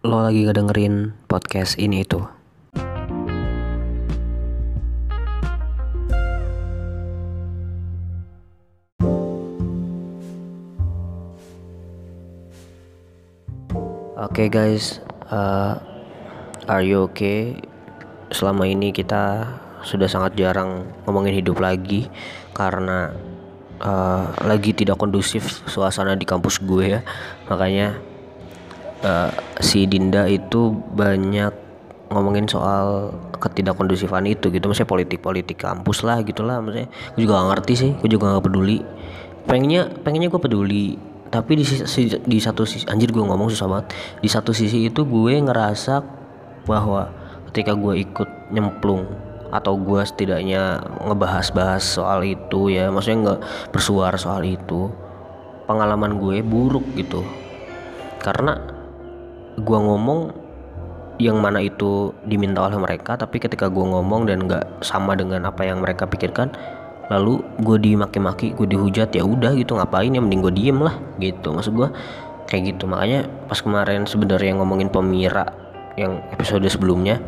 lo lagi ngedengerin podcast ini itu. Oke okay guys, uh, are you okay? Selama ini kita sudah sangat jarang ngomongin hidup lagi karena uh, lagi tidak kondusif suasana di kampus gue ya. Makanya uh, si Dinda itu banyak ngomongin soal ketidakkondusifan itu gitu. Maksudnya politik-politik kampus lah gitulah maksudnya. Gue juga gak ngerti sih gue juga gak peduli. Pengennya pengennya gue peduli. Tapi di, sisi, di satu sisi anjir gue ngomong susah banget. Di satu sisi itu gue ngerasa bahwa ketika gue ikut nyemplung atau gue setidaknya ngebahas-bahas soal itu ya maksudnya nggak bersuara soal itu pengalaman gue buruk gitu. Karena gue ngomong yang mana itu diminta oleh mereka tapi ketika gue ngomong dan nggak sama dengan apa yang mereka pikirkan lalu gue dimaki-maki gue dihujat ya udah gitu ngapain ya mending gue diem lah gitu. Maksud gue kayak gitu. Makanya pas kemarin sebenarnya ngomongin pemira yang episode sebelumnya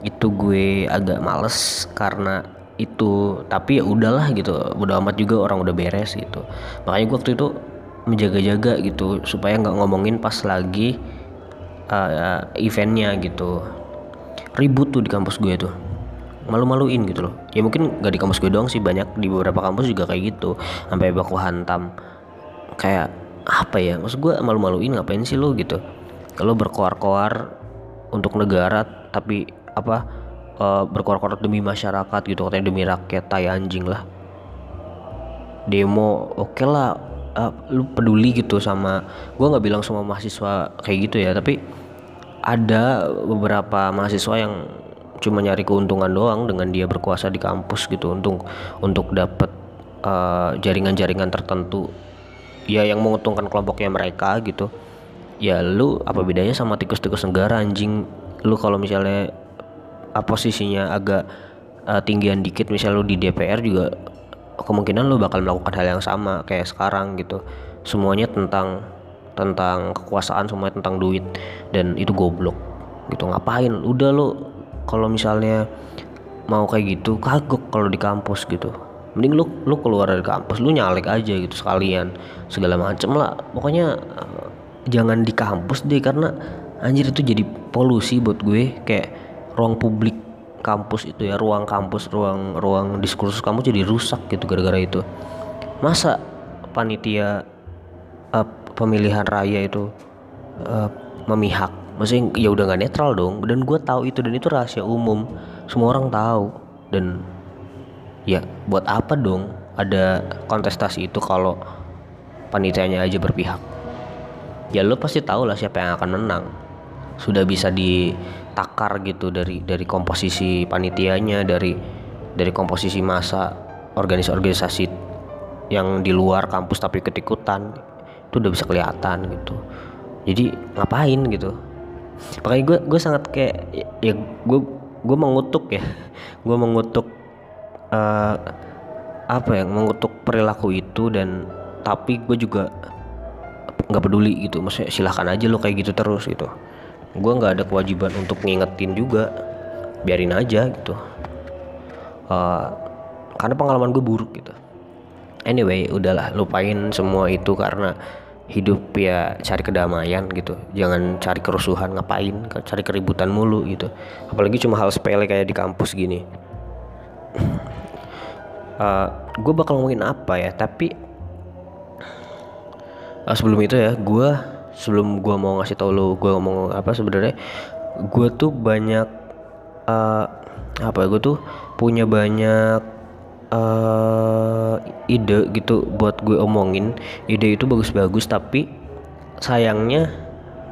itu gue agak males karena itu tapi ya udahlah gitu udah amat juga orang udah beres gitu. Makanya gue waktu itu menjaga-jaga gitu supaya nggak ngomongin pas lagi uh, eventnya gitu. Ribut tuh di kampus gue tuh. Malu-maluin gitu loh. Ya mungkin gak di kampus gue doang sih banyak di beberapa kampus juga kayak gitu. Sampai baku hantam. Kayak apa ya maksud gue malu-maluin ngapain sih lo gitu? Kalau berkoar-koar untuk negara tapi apa uh, berkoar-koar demi masyarakat gitu katanya demi rakyat tai anjing lah. Demo oke okay lah. Uh, lu peduli gitu sama gue nggak bilang semua mahasiswa kayak gitu ya tapi ada beberapa mahasiswa yang cuma nyari keuntungan doang dengan dia berkuasa di kampus gitu untuk untuk dapat uh, jaringan-jaringan tertentu. Ya yang menguntungkan kelompoknya mereka gitu. Ya lu apa bedanya sama tikus-tikus negara anjing? Lu kalau misalnya uh, posisinya agak uh, tinggian dikit misalnya lu di DPR juga kemungkinan lu bakal melakukan hal yang sama kayak sekarang gitu. Semuanya tentang tentang kekuasaan semuanya tentang duit dan itu goblok gitu. Ngapain? Udah lo kalau misalnya mau kayak gitu kagok kalau di kampus gitu. Mending lu lu keluar dari kampus lu nyalek aja gitu sekalian segala macem lah. Pokoknya uh, jangan di kampus deh karena anjir itu jadi polusi buat gue. Kayak ruang publik kampus itu ya ruang kampus ruang ruang diskursus kamu jadi rusak gitu gara-gara itu. Masa panitia uh, pemilihan raya itu uh, memihak. Maksudnya ya udah nggak netral dong. Dan gue tahu itu dan itu rahasia umum. Semua orang tahu. Dan ya buat apa dong ada kontestasi itu kalau panitianya aja berpihak? Ya lo pasti tahu lah siapa yang akan menang. Sudah bisa ditakar gitu dari dari komposisi panitianya dari dari komposisi masa organisasi-organisasi yang di luar kampus tapi ketikutan itu udah bisa kelihatan gitu. Jadi ngapain gitu? Makanya gue gue sangat kayak ya gue gue mengutuk ya. Gue mengutuk uh, apa ya mengutuk perilaku itu dan tapi gue juga nggak peduli gitu. Maksudnya silahkan aja lo kayak gitu terus gitu. Gue nggak ada kewajiban untuk ngingetin juga. Biarin aja gitu. Uh, karena pengalaman gue buruk gitu anyway udahlah lupain semua itu karena hidup ya cari kedamaian gitu. Jangan cari kerusuhan ngapain? Cari keributan mulu gitu. Apalagi cuma hal sepele kayak di kampus gini. Uh, gue bakal ngomongin apa ya? Tapi uh, sebelum itu ya gue sebelum gue mau ngasih tau lo gue ngomong apa sebenarnya gue tuh banyak uh, apa ya gue tuh punya banyak uh, ide gitu buat gue omongin. Ide itu bagus-bagus tapi sayangnya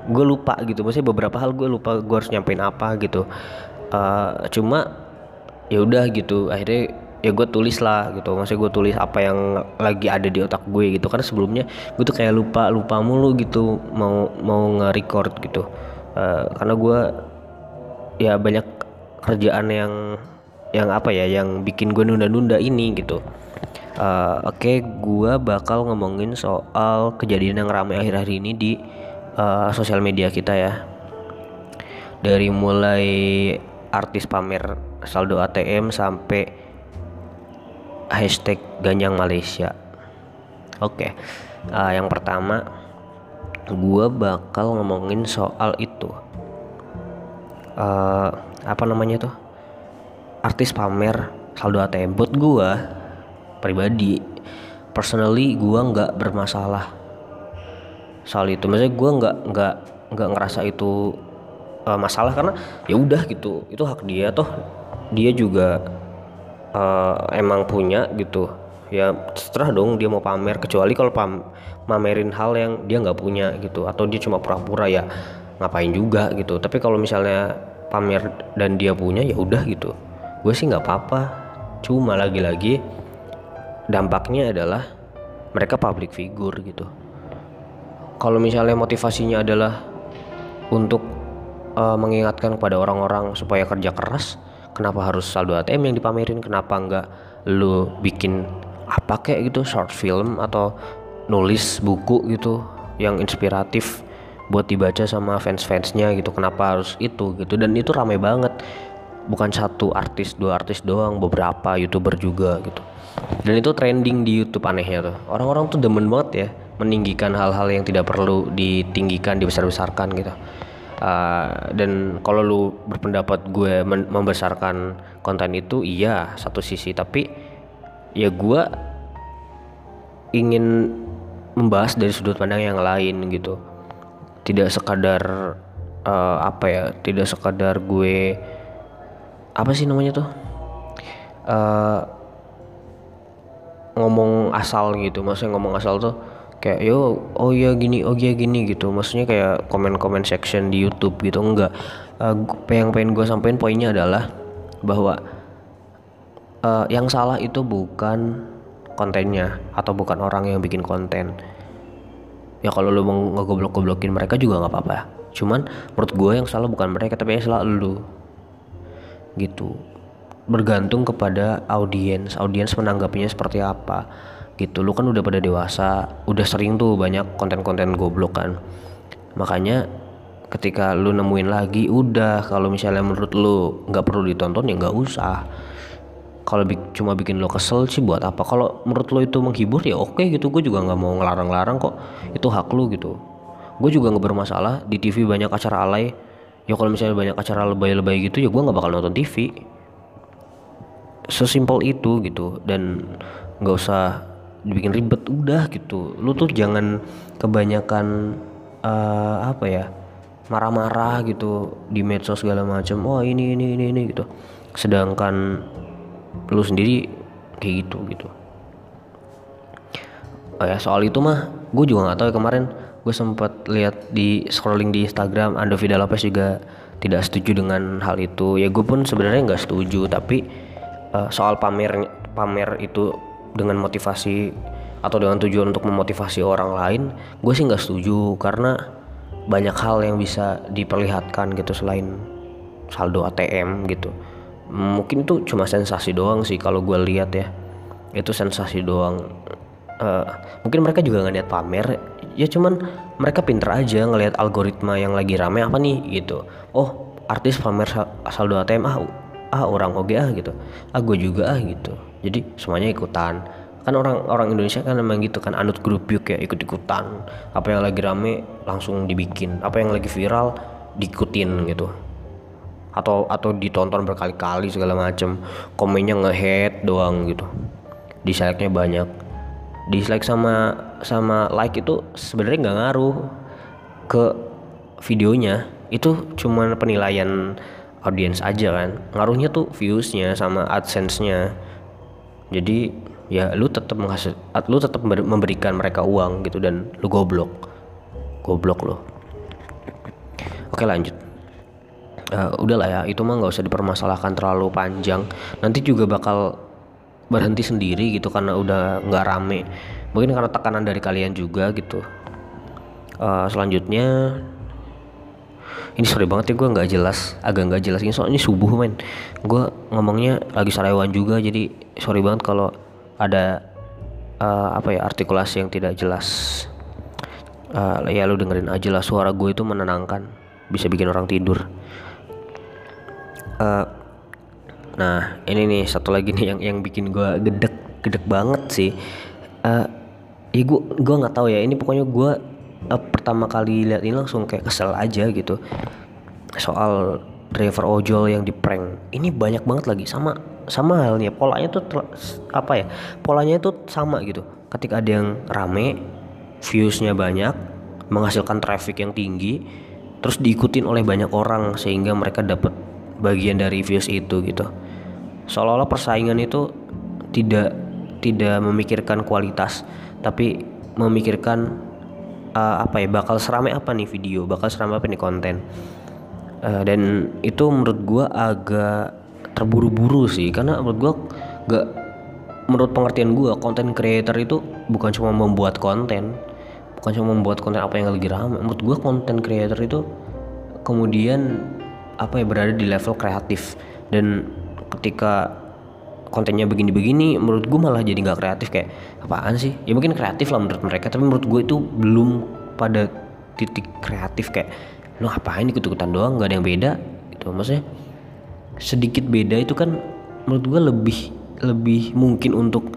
gue lupa gitu. Maksudnya beberapa hal gue lupa gue harus nyampein apa gitu. Uh, cuma ya udah gitu. Akhirnya ya gue tulis lah gitu. Maksudnya gue tulis apa yang lagi ada di otak gue gitu. Karena sebelumnya gue tuh kayak lupa lupa mulu gitu mau mau nge-record gitu. Uh, karena gue ya banyak kerjaan yang yang apa ya yang bikin gue nunda-nunda ini gitu. Uh, oke okay, gue bakal ngomongin soal kejadian yang ramai akhir-akhir ini di uh, sosial media kita ya. Dari mulai artis pamer saldo ATM sampai hashtag ganjang Malaysia. Oke okay. uh, yang pertama gue bakal ngomongin soal itu. Uh, apa namanya tuh artis pamer saldo ATM buat gue pribadi. Personally gue nggak bermasalah soal itu. Maksudnya gue nggak nggak nggak ngerasa itu uh, masalah karena ya udah gitu. Itu hak dia toh. Dia juga uh, emang punya gitu. Ya setelah dong dia mau pamer. Kecuali kalau pam mamerin hal yang dia nggak punya gitu. Atau dia cuma pura-pura ya ngapain juga gitu. Tapi kalau misalnya pamer dan dia punya ya udah gitu gue sih nggak apa-apa. Cuma lagi-lagi dampaknya adalah mereka public figure gitu. Kalau misalnya motivasinya adalah untuk uh, mengingatkan kepada orang-orang supaya kerja keras kenapa harus saldo ATM yang dipamerin? Kenapa nggak lu bikin apa kayak gitu short film atau nulis buku gitu yang inspiratif buat dibaca sama fans-fansnya gitu? Kenapa harus itu gitu? Dan itu rame banget bukan satu artis dua artis doang beberapa youtuber juga gitu. Dan itu trending di YouTube anehnya tuh. Orang-orang tuh demen banget ya meninggikan hal-hal yang tidak perlu ditinggikan dibesar-besarkan gitu. Uh, dan kalau lu berpendapat gue membesarkan konten itu iya satu sisi. Tapi ya gue ingin membahas dari sudut pandang yang lain gitu. Tidak sekadar uh, apa ya tidak sekadar gue apa sih namanya tuh? Uh, ngomong asal gitu maksudnya ngomong asal tuh kayak yo oh iya gini oh iya gini gitu. Maksudnya kayak komen-komen section di YouTube gitu enggak. Uh, yang pengen gue sampein poinnya adalah bahwa uh, yang salah itu bukan kontennya atau bukan orang yang bikin konten. Ya kalau lu mau ngegoblok-goblokin mereka juga nggak apa-apa. Cuman menurut gue yang salah bukan mereka tapi yang salah lu gitu. Bergantung kepada audiens audiens menanggapinya seperti apa. Gitu lu kan udah pada dewasa udah sering tuh banyak konten-konten goblok kan. Makanya ketika lu nemuin lagi udah kalau misalnya menurut lu nggak perlu ditonton ya nggak usah. Kalau bi cuma bikin lo kesel sih buat apa? Kalau menurut lo itu menghibur ya oke gitu. Gue juga nggak mau ngelarang-larang kok. Itu hak lo gitu. Gue juga nggak bermasalah. Di TV banyak acara alay ya kalau misalnya banyak acara lebay-lebay gitu ya gue nggak bakal nonton TV sesimpel itu gitu dan nggak usah dibikin ribet udah gitu. Lu tuh jangan kebanyakan uh, apa ya marah-marah gitu di medsos segala macam oh ini ini ini ini gitu. Sedangkan lu sendiri kayak gitu gitu. Oh ya soal itu mah gue juga nggak tahu ya kemarin gue sempat lihat di scrolling di Instagram Ando Lopez juga tidak setuju dengan hal itu. Ya gue pun sebenarnya nggak setuju tapi uh, soal pamer pamer itu dengan motivasi atau dengan tujuan untuk memotivasi orang lain gue sih nggak setuju karena banyak hal yang bisa diperlihatkan gitu selain saldo ATM gitu. Mungkin itu cuma sensasi doang sih kalau gue lihat ya. Itu sensasi doang. Uh, mungkin mereka juga nggak lihat pamer ya cuman mereka pinter aja ngelihat algoritma yang lagi rame apa nih gitu. Oh artis pamer saldo ATM ah ah orang oke ah gitu. Ah gue juga ah gitu. Jadi semuanya ikutan. Kan orang orang Indonesia kan memang gitu kan anut grup yuk ya ikut ikutan apa yang lagi rame langsung dibikin. Apa yang lagi viral diikutin gitu. Atau atau ditonton berkali-kali segala macem. Komennya ngehead doang gitu. Dislike-nya banyak dislike sama sama like itu sebenarnya nggak ngaruh ke videonya. Itu cuma penilaian audiens aja kan. Ngaruhnya tuh viewsnya sama adsense-nya. Jadi ya lu tetap menghasil lu tetap memberikan mereka uang gitu dan lu goblok. Goblok lo oke lanjut. Uh, udahlah ya itu mah nggak usah dipermasalahkan terlalu panjang. Nanti juga bakal berhenti sendiri gitu karena udah nggak rame. Mungkin karena tekanan dari kalian juga gitu. Uh, selanjutnya ini sorry banget ya gue nggak jelas agak nggak jelas ini soalnya subuh men. Gue ngomongnya lagi sarawan juga jadi sorry banget kalau ada uh, apa ya artikulasi yang tidak jelas. Uh, ya lu dengerin aja lah suara gue itu menenangkan bisa bikin orang tidur. Uh, nah ini nih satu lagi nih yang yang bikin gue gedek gedek banget sih. Uh, ya gue gue nggak tahu ya ini pokoknya gue uh, pertama kali lihat ini langsung kayak kesel aja gitu. Soal driver ojol yang di prank. Ini banyak banget lagi sama sama halnya. Polanya tuh apa ya polanya itu sama gitu. Ketika ada yang rame viewsnya banyak menghasilkan traffic yang tinggi terus diikutin oleh banyak orang sehingga mereka dapat bagian dari views itu gitu seolah-olah persaingan itu tidak tidak memikirkan kualitas tapi memikirkan uh, apa ya bakal seramai apa nih video bakal seramai apa nih konten. Uh, dan itu menurut gua agak terburu-buru sih karena menurut gua gak menurut pengertian gua konten creator itu bukan cuma membuat konten bukan cuma membuat konten apa yang lagi ramai menurut gua konten creator itu kemudian apa ya berada di level kreatif. Dan ketika kontennya begini-begini menurut gue malah jadi nggak kreatif kayak apaan sih? Ya mungkin kreatif lah menurut mereka tapi menurut gue itu belum pada titik kreatif kayak lo ngapain ikut-ikutan doang? Nggak ada yang beda. Gitu maksudnya sedikit beda itu kan menurut gue lebih lebih mungkin untuk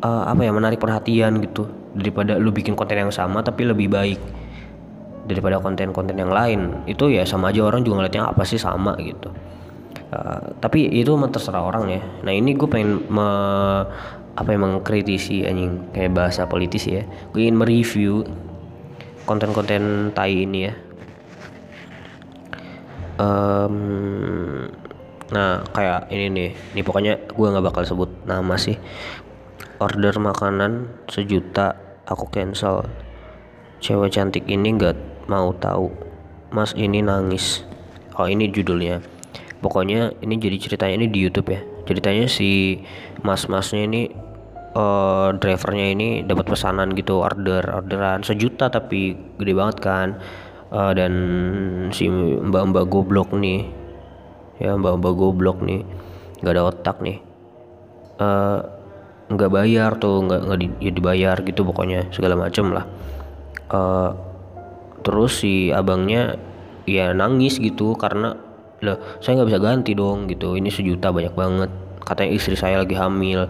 uh, apa ya menarik perhatian gitu daripada lu bikin konten yang sama tapi lebih baik daripada konten-konten yang lain. Itu ya sama aja orang juga ngeliatnya apa sih sama? Gitu Uh, tapi itu terserah orang ya. Nah ini gue pengen me, apa yang mengkritisi anjing kayak bahasa politis ya. Gue ingin mereview konten-konten tai ini ya. Um, nah kayak ini nih, ini pokoknya gue nggak bakal sebut nama sih. Order makanan sejuta aku cancel. Cewek cantik ini nggak mau tahu. Mas ini nangis. Oh ini judulnya pokoknya ini jadi ceritanya ini di YouTube ya. Ceritanya si mas-masnya ini uh, drivernya ini dapat pesanan gitu order orderan sejuta tapi gede banget kan. Uh, dan si mbak-mbak goblok nih ya mbak-mbak goblok nih nggak ada otak nih. Uh, nggak bayar tuh nggak nggak di, ya dibayar gitu pokoknya segala macem lah. Uh, terus si abangnya ya nangis gitu karena lah saya nggak bisa ganti dong gitu. Ini sejuta banyak banget. Katanya istri saya lagi hamil.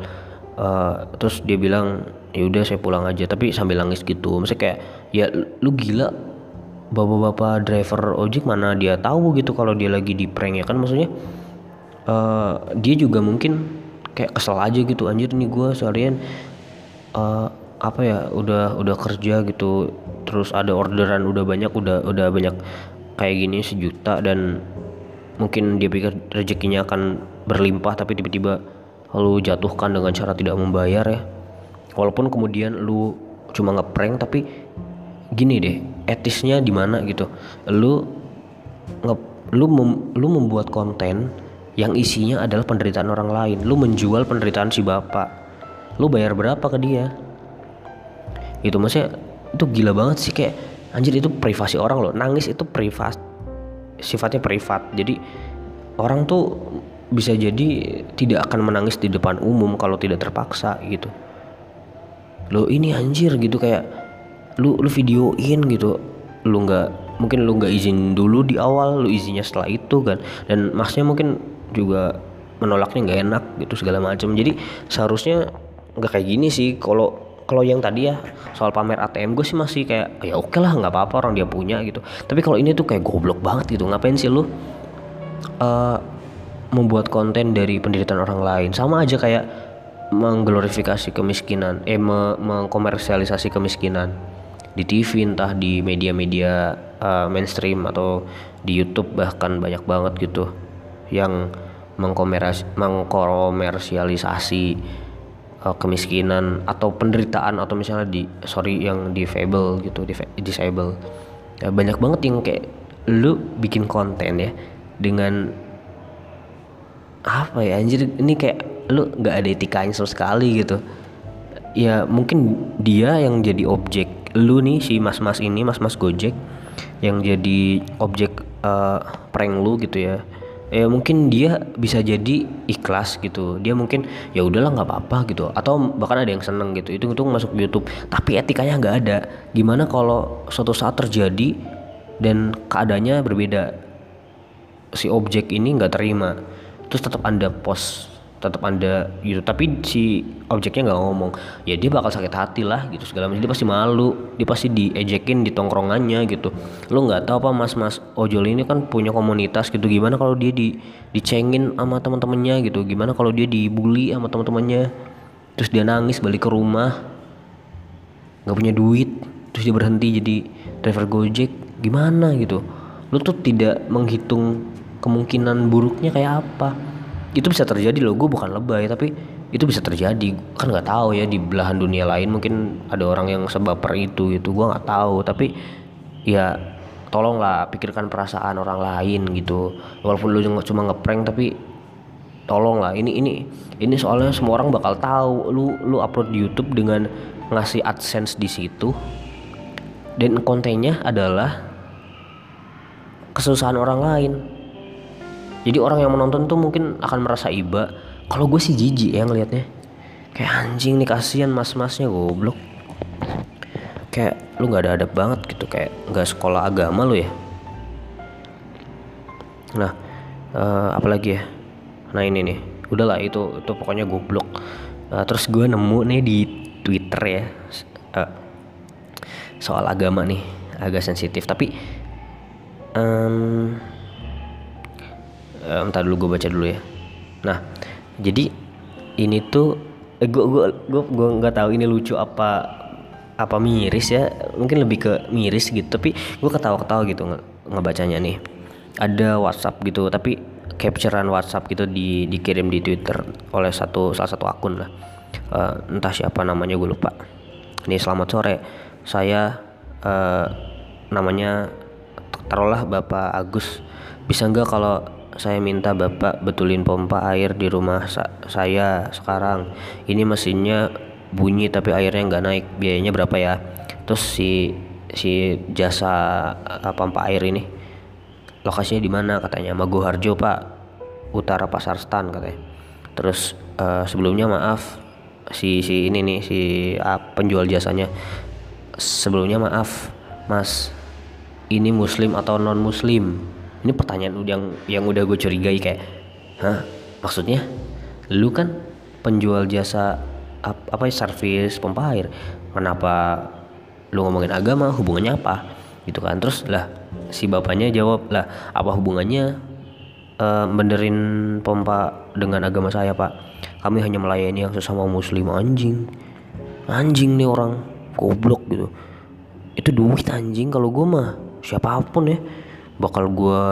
Uh, terus dia bilang ya udah saya pulang aja. Tapi sambil nangis gitu. Maksudnya kayak ya lu gila. Bapak-bapak driver ojek mana dia tahu gitu kalau dia lagi di prank ya kan? Maksudnya uh, dia juga mungkin kayak kesel aja gitu. Anjir nih gue seharian uh, apa ya udah udah kerja gitu. Terus ada orderan udah banyak udah udah banyak kayak gini sejuta dan mungkin dia pikir rezekinya akan berlimpah tapi tiba-tiba lu jatuhkan dengan cara tidak membayar ya. Walaupun kemudian lu cuma ngeprank tapi gini deh etisnya di mana gitu. Lu nge lu mem, lu membuat konten yang isinya adalah penderitaan orang lain. Lu menjual penderitaan si bapak. Lu bayar berapa ke dia? Itu maksudnya itu gila banget sih kayak anjir itu privasi orang loh. Nangis itu privat sifatnya privat. Jadi orang tuh bisa jadi tidak akan menangis di depan umum kalau tidak terpaksa gitu. Lo ini anjir gitu. Kayak lu lu videoin gitu. Lu nggak mungkin lu nggak izin dulu di awal lu izinnya setelah itu kan. Dan masnya mungkin juga menolaknya nggak enak gitu segala macam. Jadi seharusnya nggak kayak gini sih. Kalau kalau yang tadi ya soal pamer ATM gue sih masih kayak ya oke lah nggak apa-apa orang dia punya gitu. Tapi kalau ini tuh kayak goblok banget gitu. Ngapain sih lu uh, membuat konten dari penderitaan orang lain? Sama aja kayak mengglorifikasi kemiskinan eh me mengkomersialisasi kemiskinan. Di TV entah di media-media uh, mainstream atau di YouTube bahkan banyak banget gitu yang mengkomersialisasi uh, kemiskinan atau penderitaan atau misalnya di sorry yang disable gitu disable. Ya, banyak banget yang kayak lu bikin konten ya dengan apa ya anjir ini kayak lu nggak ada etikanya sama sekali gitu. Ya mungkin dia yang jadi objek lu nih si mas-mas ini mas-mas gojek yang jadi objek uh, prank lu gitu ya ya mungkin dia bisa jadi ikhlas gitu. Dia mungkin ya udahlah nggak apa-apa gitu. Atau bahkan ada yang seneng gitu. Itu itu masuk YouTube. Tapi etikanya nggak ada. Gimana kalau suatu saat terjadi dan keadaannya berbeda? Si objek ini nggak terima. Terus tetap anda post tetap anda gitu. Tapi si objeknya nggak ngomong. Ya dia bakal sakit hati lah gitu segala macam. Dia pasti malu. Dia pasti diejekin di tongkrongannya gitu. Lo nggak tahu apa mas mas ojol ini kan punya komunitas gitu. Gimana kalau dia di dicengin sama teman-temannya gitu? Gimana kalau dia dibully sama teman-temannya terus dia nangis balik ke rumah. Nggak punya duit. Terus dia berhenti jadi driver gojek. Gimana gitu? Lo tuh tidak menghitung kemungkinan buruknya kayak apa itu bisa terjadi loh gue bukan lebay tapi itu bisa terjadi. Kan nggak tahu ya di belahan dunia lain mungkin ada orang yang sebaper itu gitu gue nggak tahu. Tapi ya tolonglah pikirkan perasaan orang lain gitu. Walaupun lu cuma ngeprank tapi tolonglah. Ini ini ini soalnya semua orang bakal tahu. Lu lu upload di YouTube dengan ngasih AdSense di situ. Dan kontennya adalah kesusahan orang lain jadi orang yang menonton tuh mungkin akan merasa iba. Kalau gue sih jijik ya ngelihatnya kayak anjing nih kasihan mas-masnya goblok. Kayak lu nggak ada adab banget gitu. Kayak nggak sekolah agama lu ya? Nah uh, apalagi ya? Nah ini nih. Udahlah itu itu pokoknya goblok. Uh, terus gue nemu nih di twitter ya uh, soal agama nih. Agak sensitif tapi um, um, dulu gue baca dulu ya. Nah jadi ini tuh eh, gue gue gue gue nggak tahu ini lucu apa apa miris ya. Mungkin lebih ke miris gitu tapi gue ketawa-ketawa gitu nge ngebacanya nih. Ada WhatsApp gitu tapi capturean WhatsApp gitu di dikirim di Twitter oleh satu salah satu akun lah. Uh, entah siapa namanya gue lupa. Ini selamat sore. Saya uh, namanya taruhlah Bapak Agus. Bisa nggak kalau saya minta bapak betulin pompa air di rumah sa saya sekarang. Ini mesinnya bunyi tapi airnya nggak naik. Biayanya berapa ya? Terus si si jasa uh, pompa air ini lokasinya di mana katanya? Maguharjo pak. Utara pasar Stan katanya. Terus uh, sebelumnya maaf si si ini nih si uh, penjual jasanya. Sebelumnya maaf mas ini muslim atau non muslim ini pertanyaan yang yang udah gue curigai kayak hah? Maksudnya? Lu kan penjual jasa ap, apa ya servis pompa air. Kenapa lu ngomongin agama? Hubungannya apa? Gitu kan. Terus lah si bapaknya jawab lah apa hubungannya uh, benerin pompa dengan agama saya pak? Kami hanya melayani yang sesama muslim anjing. Anjing nih orang. Goblok gitu itu duit anjing. Kalau gue mah siapa pun ya bakal gue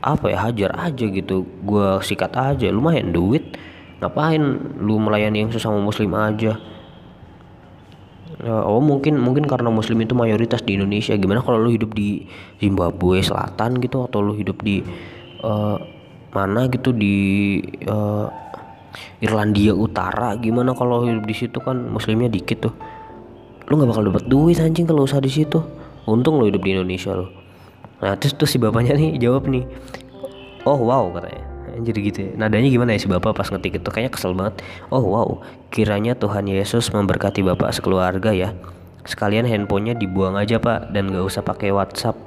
apa ya hajar aja gitu. Gue sikat aja lumayan duit. Ngapain lu melayani yang sesama muslim aja? Ya, oh mungkin mungkin karena muslim itu mayoritas di Indonesia. Gimana kalau lu hidup di Zimbabwe Selatan gitu atau lu hidup di uh, mana gitu di uh, Irlandia Utara? Gimana kalau hidup di situ kan muslimnya dikit tuh. Lu nggak bakal dapat duit anjing kalau usaha di situ. Untung lo hidup di Indonesia lo nah terus tuh si bapaknya nih jawab nih oh wow katanya. Jadi gitu ya. nadanya gimana ya si bapak pas ngetik itu? Kayaknya kesel banget. Oh wow kiranya Tuhan Yesus memberkati bapak sekeluarga ya. Sekalian handphonenya dibuang aja pak dan gak usah pakai WhatsApp.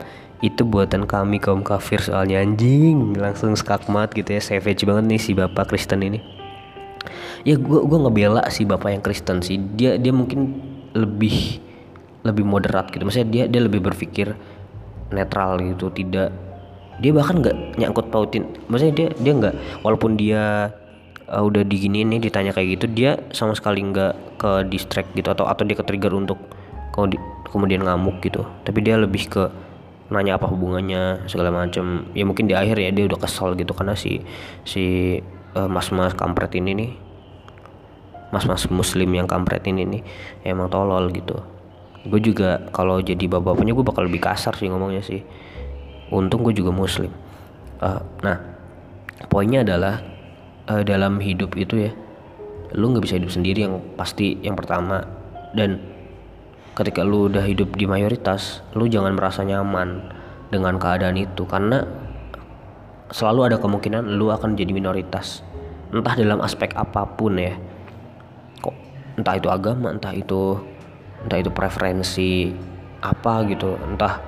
Itu buatan kami kaum kafir soalnya anjing. Langsung skakmat gitu ya. Savage banget nih si bapak Kristen ini. Ya gue gua ngebela si bapak yang Kristen sih. Dia dia mungkin lebih lebih moderat gitu. Maksudnya dia dia lebih berpikir netral gitu tidak. Dia bahkan nggak nyangkut pautin. Maksudnya dia dia nggak walaupun dia uh, udah diginiin nih ditanya kayak gitu dia sama sekali nggak ke distract gitu atau atau dia ke trigger untuk kemudian ngamuk gitu. Tapi dia lebih ke nanya apa hubungannya segala macam ya mungkin di akhir ya dia udah kesal gitu karena si si uh, mas-mas kampret ini nih mas-mas muslim yang kampret ini nih emang tolol gitu gue juga kalau jadi bapak-bapaknya gue bakal lebih kasar sih ngomongnya sih. Untung gue juga muslim. Uh, nah poinnya adalah uh, dalam hidup itu ya lu nggak bisa hidup sendiri yang pasti yang pertama. Dan ketika lu udah hidup di mayoritas lu jangan merasa nyaman dengan keadaan itu karena selalu ada kemungkinan lu akan jadi minoritas. Entah dalam aspek apa pun ya. Kok entah itu agama entah itu entah itu preferensi apa gitu. Entah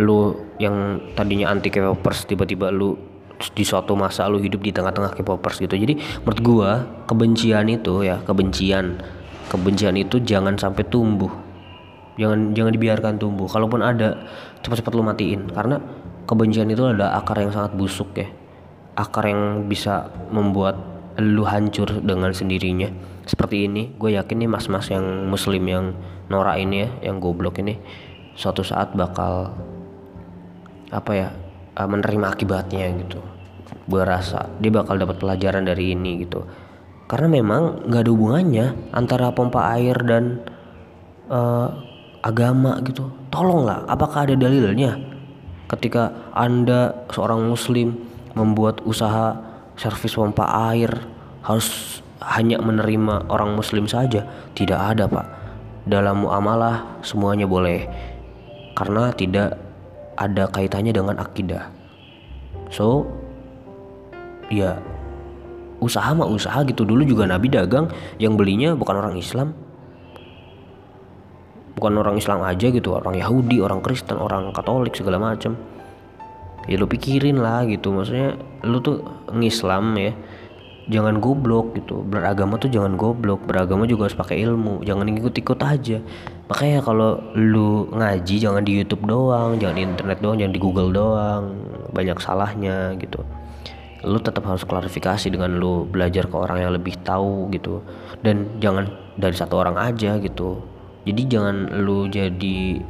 lu yang tadinya anti K-popers tiba-tiba lu di suatu masa lu hidup di tengah-tengah K-popers gitu. Jadi menurut gua kebencian itu ya kebencian kebencian itu jangan sampai tumbuh. Jangan jangan dibiarkan tumbuh. Kalaupun ada cepat-cepat lu matiin. Karena kebencian itu ada akar yang sangat busuk ya. Akar yang bisa membuat lu hancur dengan sendirinya seperti ini. Gue yakin nih mas-mas yang muslim yang norak ini ya yang goblok ini suatu saat bakal apa ya uh, menerima akibatnya gitu. Gue rasa dia bakal dapat pelajaran dari ini gitu. Karena memang nggak ada hubungannya antara pompa air dan uh, agama gitu. Tolonglah apakah ada dalilnya? Ketika anda seorang muslim membuat usaha servis pompa air harus hanya menerima orang muslim saja. Tidak ada pak. Dalam muamalah semuanya boleh. Karena tidak ada kaitannya dengan akidah. So ya usaha mah usaha gitu. Dulu juga Nabi dagang. Yang belinya bukan orang Islam. Bukan orang Islam aja gitu. Orang Yahudi orang Kristen orang Katolik segala macam. Ya lu pikirin lah gitu. Maksudnya lu tuh ngislam ya jangan goblok gitu. Beragama tuh jangan goblok. Beragama juga harus pakai ilmu. Jangan ikut-ikut aja. Makanya kalau lu ngaji jangan di YouTube doang. Jangan di internet doang. Jangan di Google doang. Banyak salahnya gitu. Lu tetap harus klarifikasi dengan lu belajar ke orang yang lebih tahu gitu. Dan jangan dari satu orang aja gitu. Jadi jangan lu jadi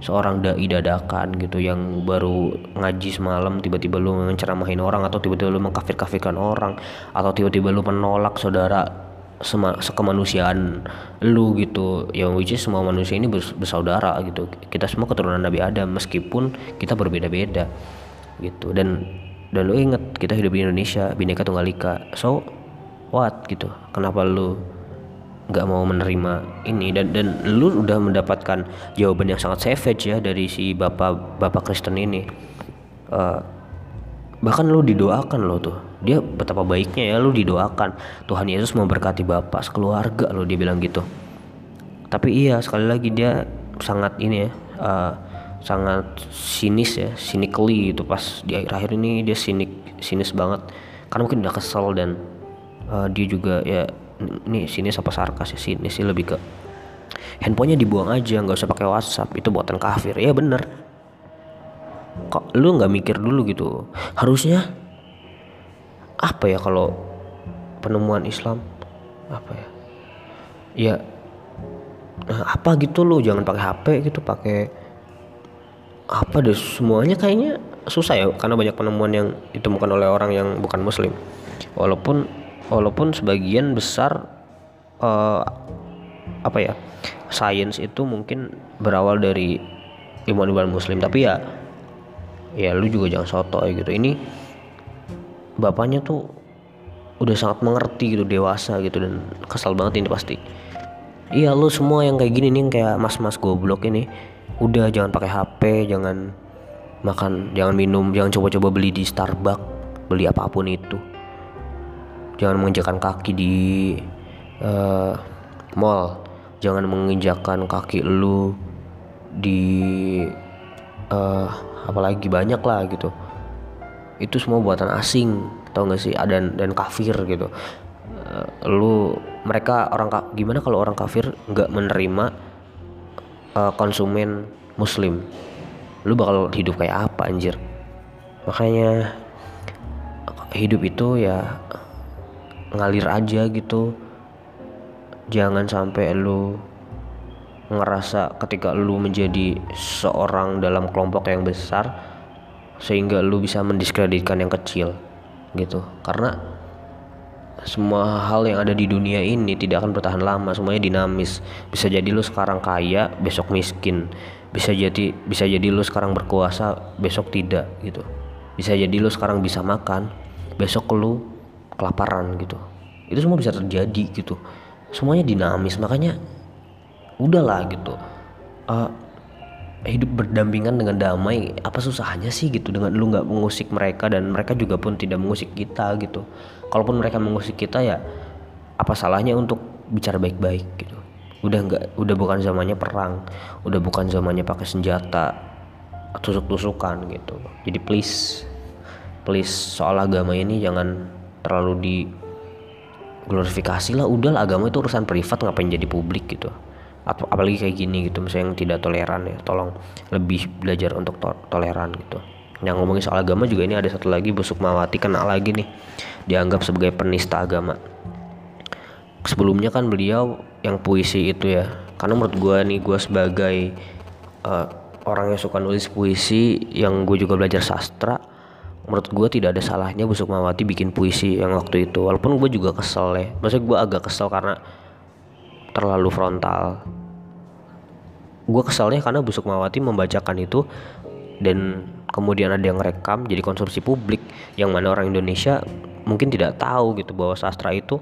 seorang dai dadakan gitu yang baru ngaji semalam tiba-tiba lu menceramahin orang atau tiba-tiba lu mengkafir-kafirkan orang atau tiba-tiba lu menolak saudara sema sekemanusiaan lu gitu. Yang which is semua manusia ini bersaudara gitu. Kita semua keturunan Nabi Adam meskipun kita berbeda-beda gitu. Dan dan lu inget kita hidup di Indonesia bineka tunggal ika. So what gitu? Kenapa lu nggak mau menerima ini. Dan dan lu udah mendapatkan jawaban yang sangat savage ya dari si bapak bapak Kristen ini. Uh, bahkan lu didoakan lo tuh. Dia betapa baiknya ya lu didoakan. Tuhan Yesus memberkati bapak sekeluarga lo dia bilang gitu. Tapi iya sekali lagi dia sangat ini ya uh, sangat sinis ya cynically itu pas di akhir-akhir ini dia sinik sinis banget. Karena mungkin udah kesel dan uh, dia juga ya ini sini apa sarkas ya sini sih lebih ke handphonenya dibuang aja nggak usah pakai WhatsApp. Itu buatan kafir. Ya bener. Kok lu nggak mikir dulu gitu? Harusnya apa ya kalau penemuan Islam? Apa ya? Ya nah, apa gitu lu? Jangan pakai HP gitu pakai apa deh? Semuanya kayaknya susah ya karena banyak penemuan yang ditemukan oleh orang yang bukan muslim. Walaupun walaupun sebagian besar uh, apa ya sains itu mungkin berawal dari ilmuwan-ilmuwan muslim. Tapi ya ya lu juga jangan soto ya gitu. Ini bapaknya tuh udah sangat mengerti gitu dewasa gitu dan kesal banget ini pasti. Iya lu semua yang kayak gini nih kayak mas-mas goblok ini udah jangan pakai HP jangan makan jangan minum jangan coba-coba beli di Starbucks beli apa pun itu jangan menginjakan kaki di uh, mall. Jangan menginjakan kaki lu di uh, apalagi banyak lah gitu. Itu semua buatan asing tau gak sih? Dan dan kafir gitu. Uh, lu mereka orang gimana kalau orang kafir nggak menerima uh, konsumen muslim? Lu bakal hidup kayak apa anjir? Makanya hidup itu ya ngalir aja gitu. Jangan sampai lu ngerasa ketika lu menjadi seorang dalam kelompok yang besar sehingga lu bisa mendiskreditkan yang kecil gitu. Karena semua hal yang ada di dunia ini tidak akan bertahan lama semuanya dinamis. Bisa jadi lu sekarang kaya besok miskin. Bisa jadi bisa jadi lu sekarang berkuasa besok tidak gitu. Bisa jadi lu sekarang bisa makan besok lu kelaparan gitu. Itu semua bisa terjadi gitu. Semuanya dinamis makanya udahlah gitu. Uh, hidup berdampingan dengan damai apa susahnya sih gitu dengan lu nggak mengusik mereka dan mereka juga pun tidak mengusik kita gitu. Kalaupun mereka mengusik kita ya apa salahnya untuk bicara baik-baik gitu? Udah nggak udah bukan zamannya perang udah bukan zamannya pakai senjata tusuk-tusukan gitu. Jadi please please soal agama ini jangan terlalu di glorifikasi lah udah agama itu urusan privat ngapain jadi publik gitu. Ap apalagi kayak gini gitu misalnya yang tidak toleran ya tolong lebih belajar untuk to toleran gitu. Yang ngomongin soal agama juga ini ada satu lagi busuk mawati kena lagi nih dianggap sebagai penista agama. Sebelumnya kan beliau yang puisi itu ya karena menurut gue nih gue sebagai uh, orang yang suka nulis puisi yang gue juga belajar sastra menurut gue tidak ada salahnya Busuk Mawati bikin puisi yang waktu itu. Walaupun gue juga kesel ya. Maksudnya gue agak kesel karena terlalu frontal. Gue keselnya karena Busuk Mawati membacakan itu dan kemudian ada yang rekam jadi konsumsi publik yang mana orang Indonesia mungkin tidak tahu gitu bahwa sastra itu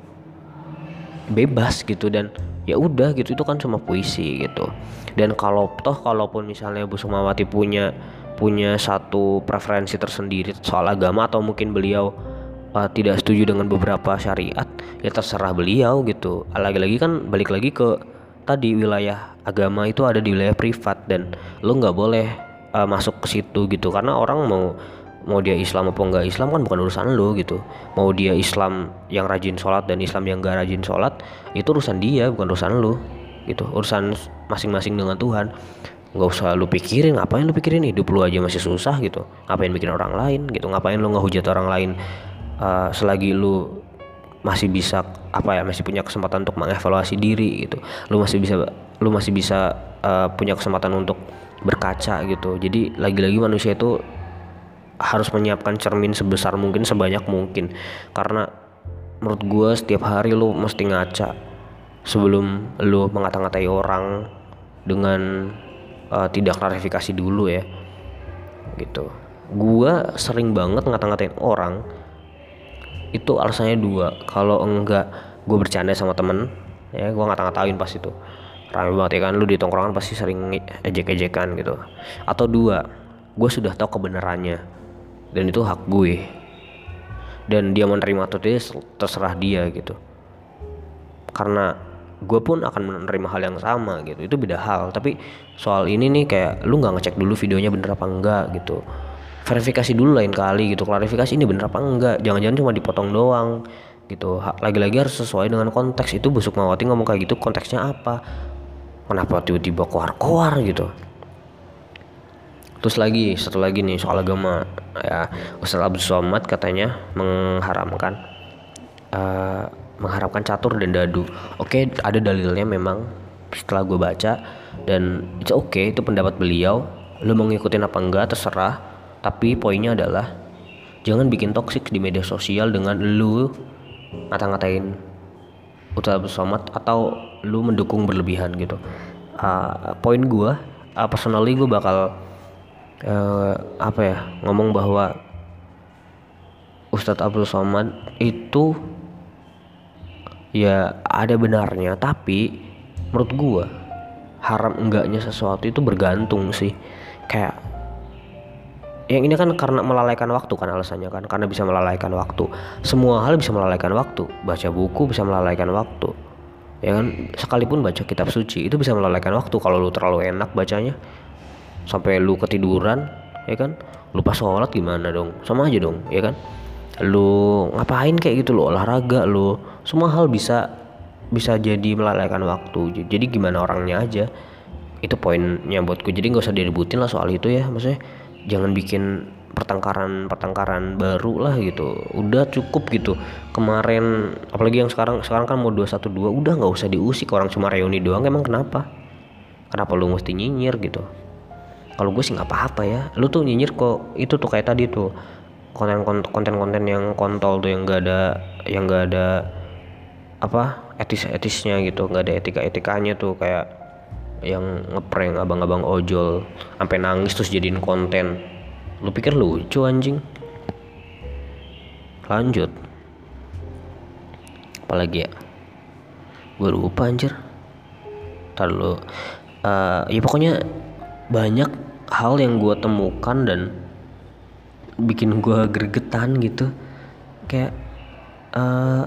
bebas gitu dan ya udah gitu. Itu kan cuma puisi gitu. Dan kalau toh kalaupun misalnya Bu Sukmawati punya punya satu preferensi tersendiri soal agama atau mungkin beliau uh, tidak setuju dengan beberapa syariat ya terserah beliau gitu. Lagi-lagi kan balik lagi ke tadi wilayah agama itu ada di wilayah privat dan lo nggak boleh uh, masuk ke situ gitu. Karena orang mau mau dia Islam apa enggak Islam kan bukan urusan lo gitu. Mau dia Islam yang rajin sholat dan Islam yang gak rajin sholat itu urusan dia bukan urusan lo gitu. Urusan masing-masing dengan Tuhan nggak usah lu pikirin ngapain lu pikirin? Hidup lu aja masih susah gitu. Ngapain bikin orang lain gitu? Ngapain lu ngehujat orang lain? Uh, selagi lu masih bisa apa ya masih punya kesempatan untuk mengevaluasi diri gitu. Lu masih bisa lu masih bisa uh, punya kesempatan untuk berkaca gitu. Jadi lagi-lagi manusia itu harus menyiapkan cermin sebesar mungkin sebanyak mungkin. Karena menurut gue setiap hari lu mesti ngaca sebelum lu mengata-ngatai orang dengan uh, tidak klarifikasi dulu ya. Gitu. Gue sering banget ngata-ngatain orang itu alasannya dua. Kalau enggak gue bercanda sama temen ya gue ngata-ngatain pas itu. Rame banget ya kan lu di tongkrongan pasti sering ejek-ejekan gitu. Atau dua gue sudah tahu kebenarannya dan itu hak gue. Dan dia menerima atau tidak terserah dia gitu. Karena gue pun akan menerima hal yang sama gitu. Itu beda hal. Tapi soal ini nih kayak lu nggak ngecek dulu videonya bener apa enggak gitu. Verifikasi dulu lain kali gitu. Klarifikasi ini bener apa enggak? Jangan-jangan cuma dipotong doang gitu. Lagi-lagi harus sesuai dengan konteks. Itu busuk mawati ngomong kayak gitu konteksnya apa? Kenapa tiba-tiba koar-koar gitu? Terus lagi satu lagi nih soal agama. Ya Ustaz Abdul Somad katanya mengharamkan uh, mengharapkan catur dan dadu. Oke ada dalilnya memang setelah gue baca dan itu oke okay, itu pendapat beliau. Lu mau ngikutin apa enggak terserah. Tapi poinnya adalah jangan bikin toksik di media sosial dengan lu ngata-ngatain Ustaz Abdul Somad atau lu mendukung berlebihan gitu. Uh, poin gue uh, personally gue bakal uh, apa ya ngomong bahwa Ustadz Abdul Somad itu ya ada benarnya tapi menurut gue haram enggaknya sesuatu itu bergantung sih. Kayak yang ini kan karena melalaikan waktu kan alasannya kan karena bisa melalaikan waktu. Semua hal bisa melalaikan waktu. Baca buku bisa melalaikan waktu. Ya kan? Sekalipun baca kitab suci itu bisa melalaikan waktu. Kalau lu terlalu enak bacanya sampai lu ketiduran ya kan? Lupa sholat gimana dong? Sama aja dong ya kan lu ngapain kayak gitu lo olahraga lo semua hal bisa bisa jadi melalaikan waktu. Jadi gimana orangnya aja. Itu poinnya buatku jadi nggak usah diributin lah soal itu ya. Maksudnya jangan bikin pertengkaran pertengkaran baru lah gitu. Udah cukup gitu. Kemarin apalagi yang sekarang sekarang kan mau 212 udah nggak usah diusik. Orang cuma reuni doang emang kenapa? Kenapa lu mesti nyinyir gitu? Kalau gue sih nggak apa-apa ya. Lu tuh nyinyir kok itu tuh kayak tadi tuh konten konten konten yang kontol tuh yang gak ada yang gak ada apa etis etisnya gitu. Nggak ada etika etikanya tuh kayak yang ngeprank abang-abang ojol sampai nangis terus jadiin konten. Lu pikir lucu anjing? Lanjut. Apalagi ya? Gue lupa anjir. Ntar lu uh, ya pokoknya banyak hal yang gue temukan dan bikin gue gregetan gitu. Kayak uh,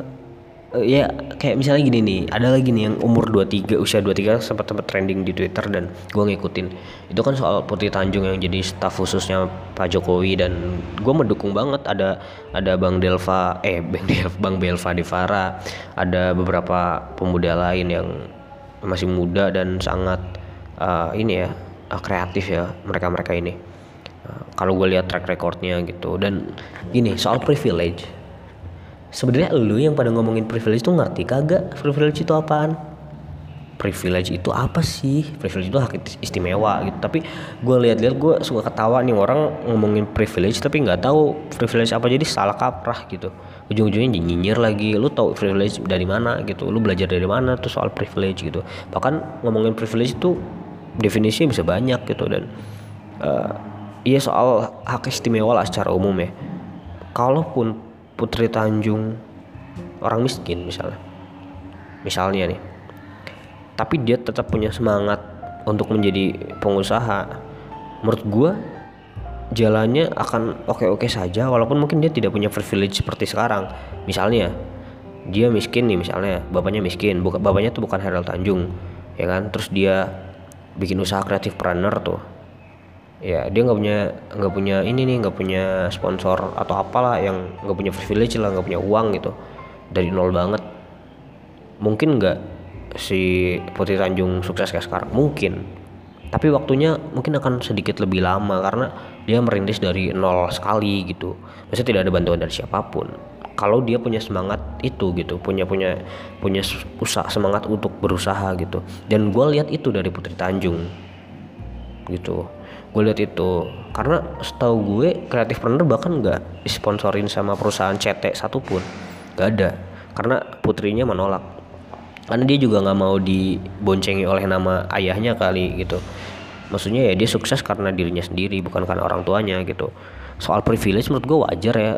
ya kayak misalnya gini nih ada lagi nih yang umur 23 usia 23 sempat sempat trending di Twitter dan gue ngikutin. Itu kan soal Putri Tanjung yang jadi staf khususnya Pak Jokowi dan gue mendukung banget. Ada ada Bang Delva eh Bang Delva Bang Belva Devara ada beberapa pemuda lain yang masih muda dan sangat uh, ini ya uh, kreatif ya mereka mereka ini kalau gue lihat track recordnya gitu. Dan gini soal privilege. Sebenarnya lu yang pada ngomongin privilege itu ngerti kagak? Privilege itu apaan? Privilege itu apa sih? Privilege itu hak istimewa gitu. Tapi gue lihat-lihat gue suka ketawa nih orang ngomongin privilege tapi nggak tahu privilege apa. Jadi salah kaprah gitu. Ujung-ujungnya nyinyir lagi. Lu tahu privilege dari mana gitu? Lu belajar dari mana tuh soal privilege gitu? Bahkan ngomongin privilege itu definisinya bisa banyak gitu. Dan uh, iya soal hak istimewa lah secara umum ya. Kalaupun Putri Tanjung orang miskin misalnya misalnya nih tapi dia tetap punya semangat untuk menjadi pengusaha menurut gue jalannya akan oke-oke saja walaupun mungkin dia tidak punya privilege seperti sekarang. Misalnya dia miskin nih misalnya bapaknya miskin bukan bapaknya tuh bukan Harold Tanjung ya kan? Terus dia bikin usaha kreatif planner tuh ya dia nggak punya nggak punya ini nih nggak punya sponsor atau apalah yang nggak punya privilege lah nggak punya uang gitu. Dari nol banget. Mungkin nggak si Putri Tanjung sukses kayak sekarang? Mungkin. Tapi waktunya mungkin akan sedikit lebih lama karena dia merintis dari nol sekali gitu. Maksudnya tidak ada bantuan dari siapa pun. Kalau dia punya semangat itu gitu punya punya punya usaha semangat untuk berusaha gitu. Dan gue lihat itu dari Putri Tanjung gitu gue lihat itu. Karena setahu gue kreatif planner bahkan nggak disponsorin sama perusahaan CT satupun. Nggak ada. Karena putrinya menolak. Karena dia juga nggak mau diboncengi oleh nama ayahnya kali gitu. Maksudnya ya dia sukses karena dirinya sendiri bukan karena orang tuanya gitu. Soal privilege menurut gue wajar ya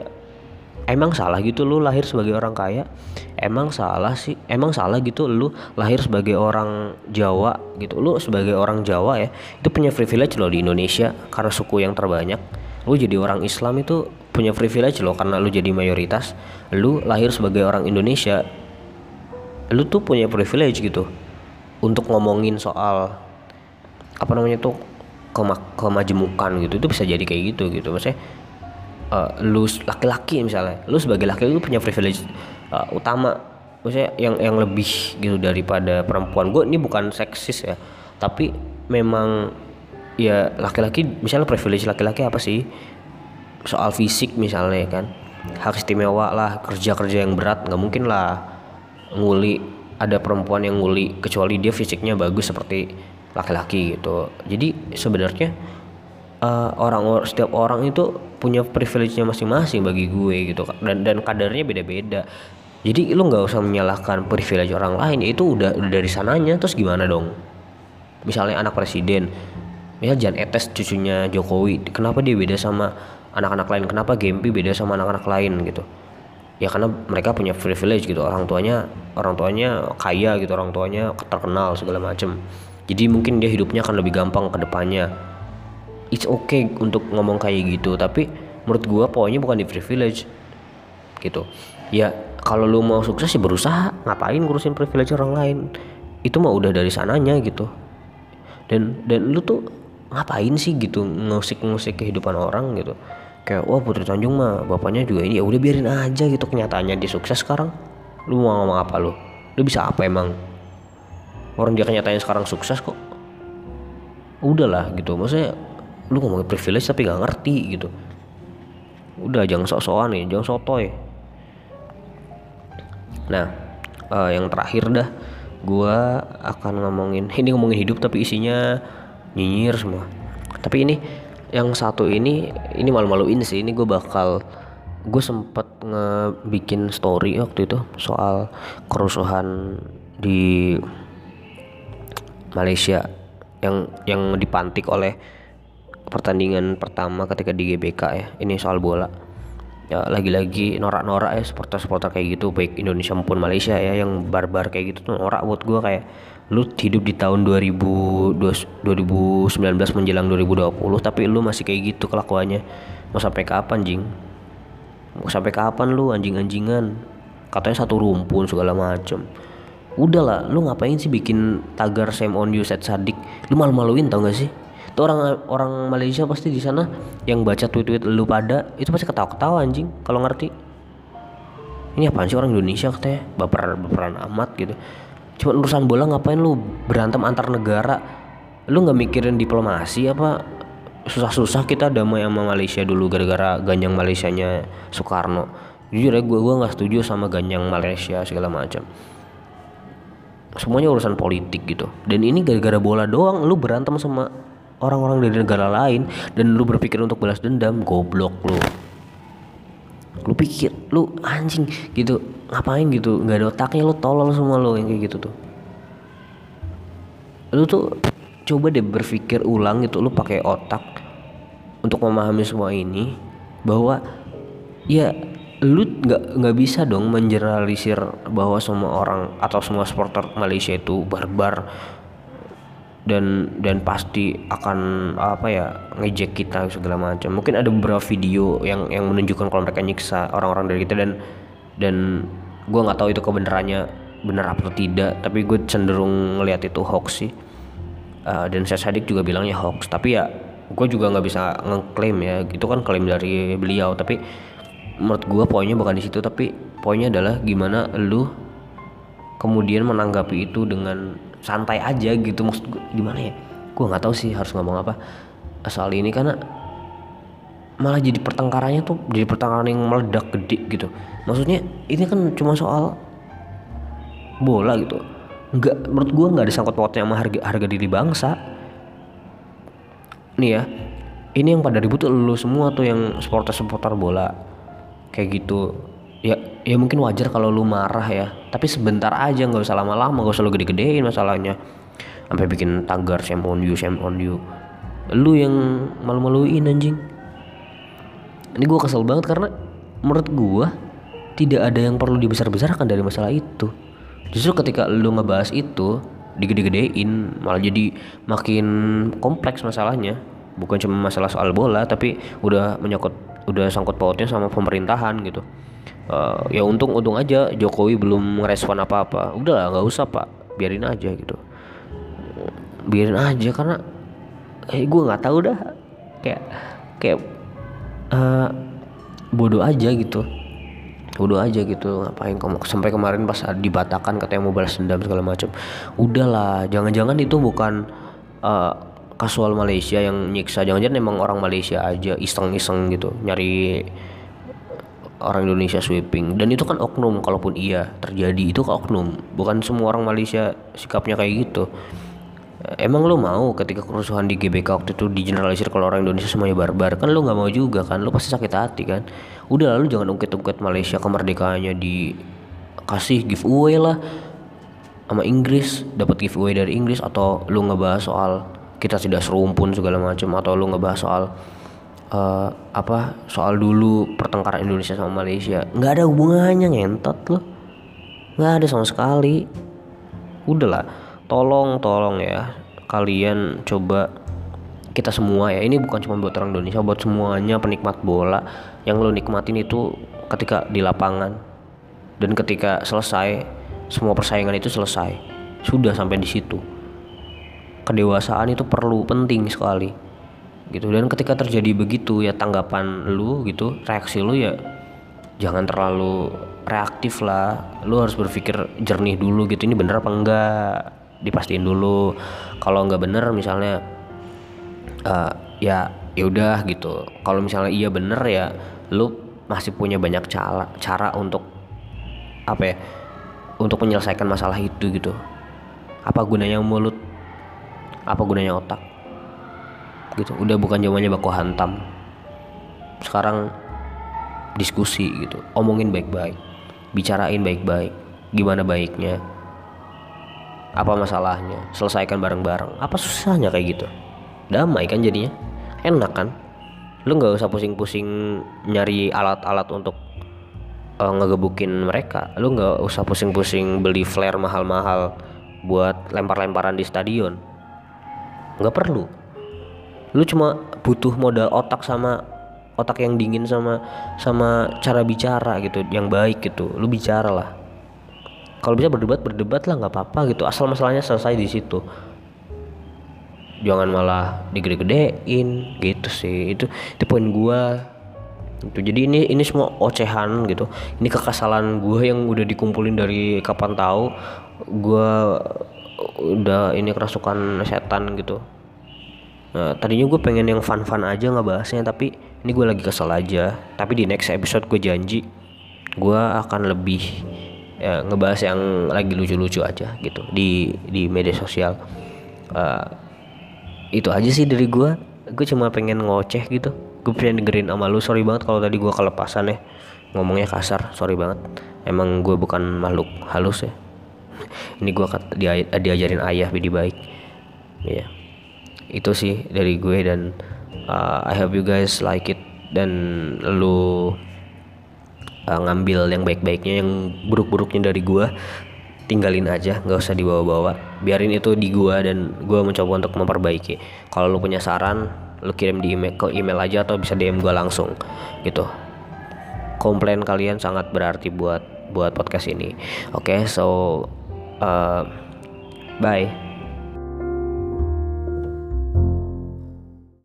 emang salah gitu lu lahir sebagai orang kaya? Emang salah sih? Emang salah gitu lu lahir sebagai orang Jawa gitu? Lu sebagai orang Jawa ya itu punya privilege loh di Indonesia karena suku yang terbanyak. Lu jadi orang Islam itu punya privilege loh karena lu jadi mayoritas. Lu lahir sebagai orang Indonesia lu tuh punya privilege gitu untuk ngomongin soal apa namanya tuh kema kemajemukan gitu. Itu bisa jadi kayak gitu gitu maksudnya uh, lu laki-laki misalnya. Lu sebagai laki lu punya privilege uh, utama. Maksudnya yang yang lebih gitu daripada perempuan. Gue ini bukan seksis ya. Tapi memang ya laki-laki misalnya privilege laki-laki apa sih? Soal fisik misalnya kan? Hak istimewa lah kerja-kerja yang berat nggak mungkin lah nguli ada perempuan yang nguli kecuali dia fisiknya bagus seperti laki-laki gitu. Jadi sebenarnya uh, orang setiap orang itu punya privilege-nya masing-masing bagi gue gitu dan dan kadarnya beda-beda. Jadi lu nggak usah menyalahkan privilege orang lain itu udah udah dari sananya. Terus gimana dong? Misalnya anak presiden. Misal Jan Etes cucunya Jokowi. Kenapa dia beda sama anak-anak lain? Kenapa Gempi beda sama anak-anak lain gitu? Ya karena mereka punya privilege gitu. Orang tuanya orang tuanya kaya gitu. Orang tuanya terkenal segala macem. Jadi mungkin dia hidupnya akan lebih gampang ke depannya it's okay untuk ngomong kayak gitu tapi menurut gua poinnya bukan di privilege gitu. Ya kalau lu mau sukses ya berusaha ngapain ngurusin privilege orang lain? Itu mah udah dari sananya gitu. Dan dan lu tuh ngapain sih gitu ngusik-ngusik kehidupan orang gitu? Kayak wah Putri Tanjung mah bapaknya juga ini. Ya udah biarin aja gitu kenyataannya dia sukses sekarang. Lu mau ngomong apa lu? Lu bisa apa emang? Orang dia kenyataannya sekarang sukses kok. Udahlah gitu maksudnya lu ngomongin privilege tapi gak ngerti gitu. Udah jangan sok-sokan nih jangan sotoy. Nah uh, yang terakhir dah gua akan ngomongin ini ngomongin hidup tapi isinya nyinyir semua. Tapi ini yang satu ini ini malu-maluin sih ini gue bakal gue sempet ngebikin story waktu itu soal kerusuhan di Malaysia yang yang dipantik oleh pertandingan pertama ketika di GBK ya. Ini soal bola. Ya lagi-lagi norak-norak ya supporter-supporter kayak gitu baik Indonesia maupun Malaysia ya yang barbar kayak gitu tuh norak buat gue kayak lu hidup di tahun 2000, 2019 menjelang 2020 tapi lu masih kayak gitu kelakuannya. Mau sampai kapan jing? Mau sampai kapan lu anjing-anjingan? Katanya satu rumpun segala macem. Udahlah lu ngapain sih bikin tagar same on you set sadik? Lu malu-maluin tau gak sih tuh orang orang Malaysia pasti di sana yang baca tweet-tweet lu pada itu pasti ketawa-ketawa anjing kalau ngerti. Ini apaan sih orang Indonesia katanya? Baper baperan amat gitu. Cuma urusan bola ngapain lu berantem antar negara? Lu nggak mikirin diplomasi apa? Susah-susah kita damai sama Malaysia dulu gara-gara ganjang Malaysianya Soekarno. Jujur ya gue gue nggak setuju sama ganjang Malaysia segala macam. Semuanya urusan politik gitu. Dan ini gara-gara bola doang lu berantem sama orang-orang dari negara lain dan lu berpikir untuk balas dendam goblok lu. Lu pikir lu anjing gitu. Ngapain gitu? Nggak ada otaknya lu tolol semua lu yang kayak gitu tuh. Lu tuh coba deh berpikir ulang gitu lu pakai otak untuk memahami semua ini bahwa ya lu nggak nggak bisa dong mengeneralisir bahwa semua orang atau semua supporter Malaysia itu barbar dan dan pasti akan apa ya ngejek kita segala macam. Mungkin ada beberapa video yang yang menunjukkan kalau mereka nyiksa orang-orang dari kita dan dan gue nggak tahu itu kebenarannya benar atau tidak tapi gue cenderung ngelihat itu hoax sih. Uh, dan saya sadik juga bilangnya hoax tapi ya gue juga nggak bisa ngeklaim ya. Itu kan klaim dari beliau tapi menurut gue poinnya bukan di situ tapi poinnya adalah gimana lu kemudian menanggapi itu dengan santai aja gitu. Maksud gue gimana ya? Gue nggak tahu sih harus ngomong apa soal ini karena malah jadi pertengkarannya tuh jadi pertengkaran yang meledak gede gitu. Maksudnya ini kan cuma soal bola gitu. Nggak menurut gue nggak ada sangkut pautnya sama harga harga diri bangsa. Nih ya ini yang pada ribut tuh lu semua tuh yang supporter supporter bola. Kayak gitu. Ya ya mungkin wajar kalau lu marah ya. Tapi sebentar aja nggak usah lama-lama nggak usah lu gede-gedein masalahnya. Sampai bikin tagar shame on you shame on you. Lu yang malu-maluin anjing. Ini gue kesel banget karena menurut gue tidak ada yang perlu dibesar-besarkan dari masalah itu. Justru ketika lu ngebahas itu digede-gedein malah jadi makin kompleks masalahnya. Bukan cuma masalah soal bola tapi udah menyangkut udah sangkut pautnya sama pemerintahan gitu uh, ya untung untung aja Jokowi belum ngerespon apa apa udahlah nggak usah pak. Biarin aja gitu. Biarin aja karena eh gue nggak tahu dah. Kayak kayak uh, bodoh aja gitu. Bodoh aja gitu ngapain kamu sampai kemarin pas dibatakan katanya mau balas dendam segala macam udahlah jangan-jangan itu bukan uh, kasual Malaysia yang nyiksa. Jangan-jangan emang orang Malaysia aja iseng-iseng gitu nyari orang Indonesia sweeping. Dan itu kan oknum kalaupun iya terjadi itu kan oknum. Bukan semua orang Malaysia sikapnya kayak gitu. Emang lo mau ketika kerusuhan di GBK waktu itu digeneralisir kalau orang Indonesia semuanya barbar? Kan lo nggak mau juga kan? Lo pasti sakit hati kan? Udah lalu jangan ungkit-ungkit Malaysia kemerdekaannya dikasih giveaway lah sama Inggris. Dapat giveaway dari Inggris atau lo ngebahas soal kita tidak serumpun segala macam atau lo ngebahas soal uh, apa soal dulu pertengkaran Indonesia sama Malaysia. Nggak ada hubungannya ngentot loh. Nggak ada sama sekali. Udahlah tolong tolong ya kalian coba kita semua ya. Ini bukan cuma buat orang Indonesia buat semuanya penikmat bola. Yang lo nikmatin itu ketika di lapangan. Dan ketika selesai semua persaingan itu selesai. Sudah sampai di situ. Kedewasaan itu perlu penting sekali gitu. Dan ketika terjadi begitu ya tanggapan lu gitu reaksi lu ya jangan terlalu reaktif lah. Lu harus berpikir jernih dulu gitu ini bener apa enggak? Dipastiin dulu. Kalau nggak bener misalnya uh, ya ya udah gitu. Kalau misalnya iya bener ya lu masih punya banyak cara cara untuk apa ya untuk menyelesaikan masalah itu gitu. Apa gunanya mulut? Apa gunanya otak gitu. Udah bukan zamannya baku hantam. Sekarang diskusi gitu. Omongin baik-baik. Bicarain baik-baik. Gimana baiknya? Apa masalahnya? Selesaikan bareng-bareng. Apa susahnya kayak gitu? Damai kan jadinya. Enak kan? Lu nggak usah pusing-pusing nyari alat-alat untuk uh, ngegebukin mereka. Lu nggak usah pusing-pusing beli flare mahal-mahal buat lempar-lemparan di stadion. Nggak perlu lu cuma butuh modal otak sama otak yang dingin sama sama cara bicara gitu yang baik gitu. Lu bicara lah. Kalau bisa berdebat berdebat lah nggak apa-apa gitu. Asal masalahnya selesai di situ. Jangan malah digede-gedein. Gitu sih. Itu itu poin gua. Itu jadi ini ini semua ocehan gitu. Ini kekesalan gue yang udah dikumpulin dari kapan tahu. Gue udah ini kerasukan setan gitu nah, tadinya gue pengen yang fun-fun aja nggak bahasnya tapi ini gue lagi kesel aja. Tapi di next episode gue janji gue akan lebih ya, ngebahas yang lagi lucu-lucu aja gitu di di media sosial. Uh, itu aja sih dari gue gue cuma pengen ngoceh gitu. Gue pengen dengerin sama lu. Sorry banget kalau tadi gue kelepasan ya. Ngomongnya kasar sorry banget. Emang gue bukan makhluk halus ya. Ini gue dia, diajarin ayah bidi baik. Ya yeah. Itu sih dari gue dan uh, I hope you guys like it. Dan lu uh, ngambil yang baik-baiknya yang buruk-buruknya dari gue tinggalin aja nggak usah dibawa-bawa. Biarin itu di gua dan gua mencoba untuk memperbaiki. Kalau lu punya saran lu kirim di email ke email aja atau bisa DM gue langsung gitu. Komplain kalian sangat berarti buat buat podcast ini. Oke okay, so uh, bye